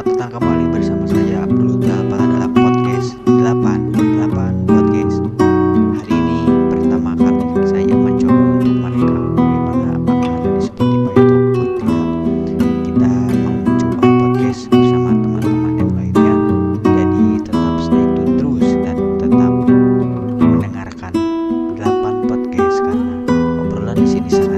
Selamat datang kembali bersama saya Abdul Dapa dalam podcast 88 podcast. Hari ini pertama kali saya mencoba untuk merekam bagaimana apakah di Spotify ataupun tidak. Kita mencoba podcast bersama teman-teman yang lainnya. Jadi tetap stay tune terus dan tetap mendengarkan 8 podcast karena obrolan di sini sangat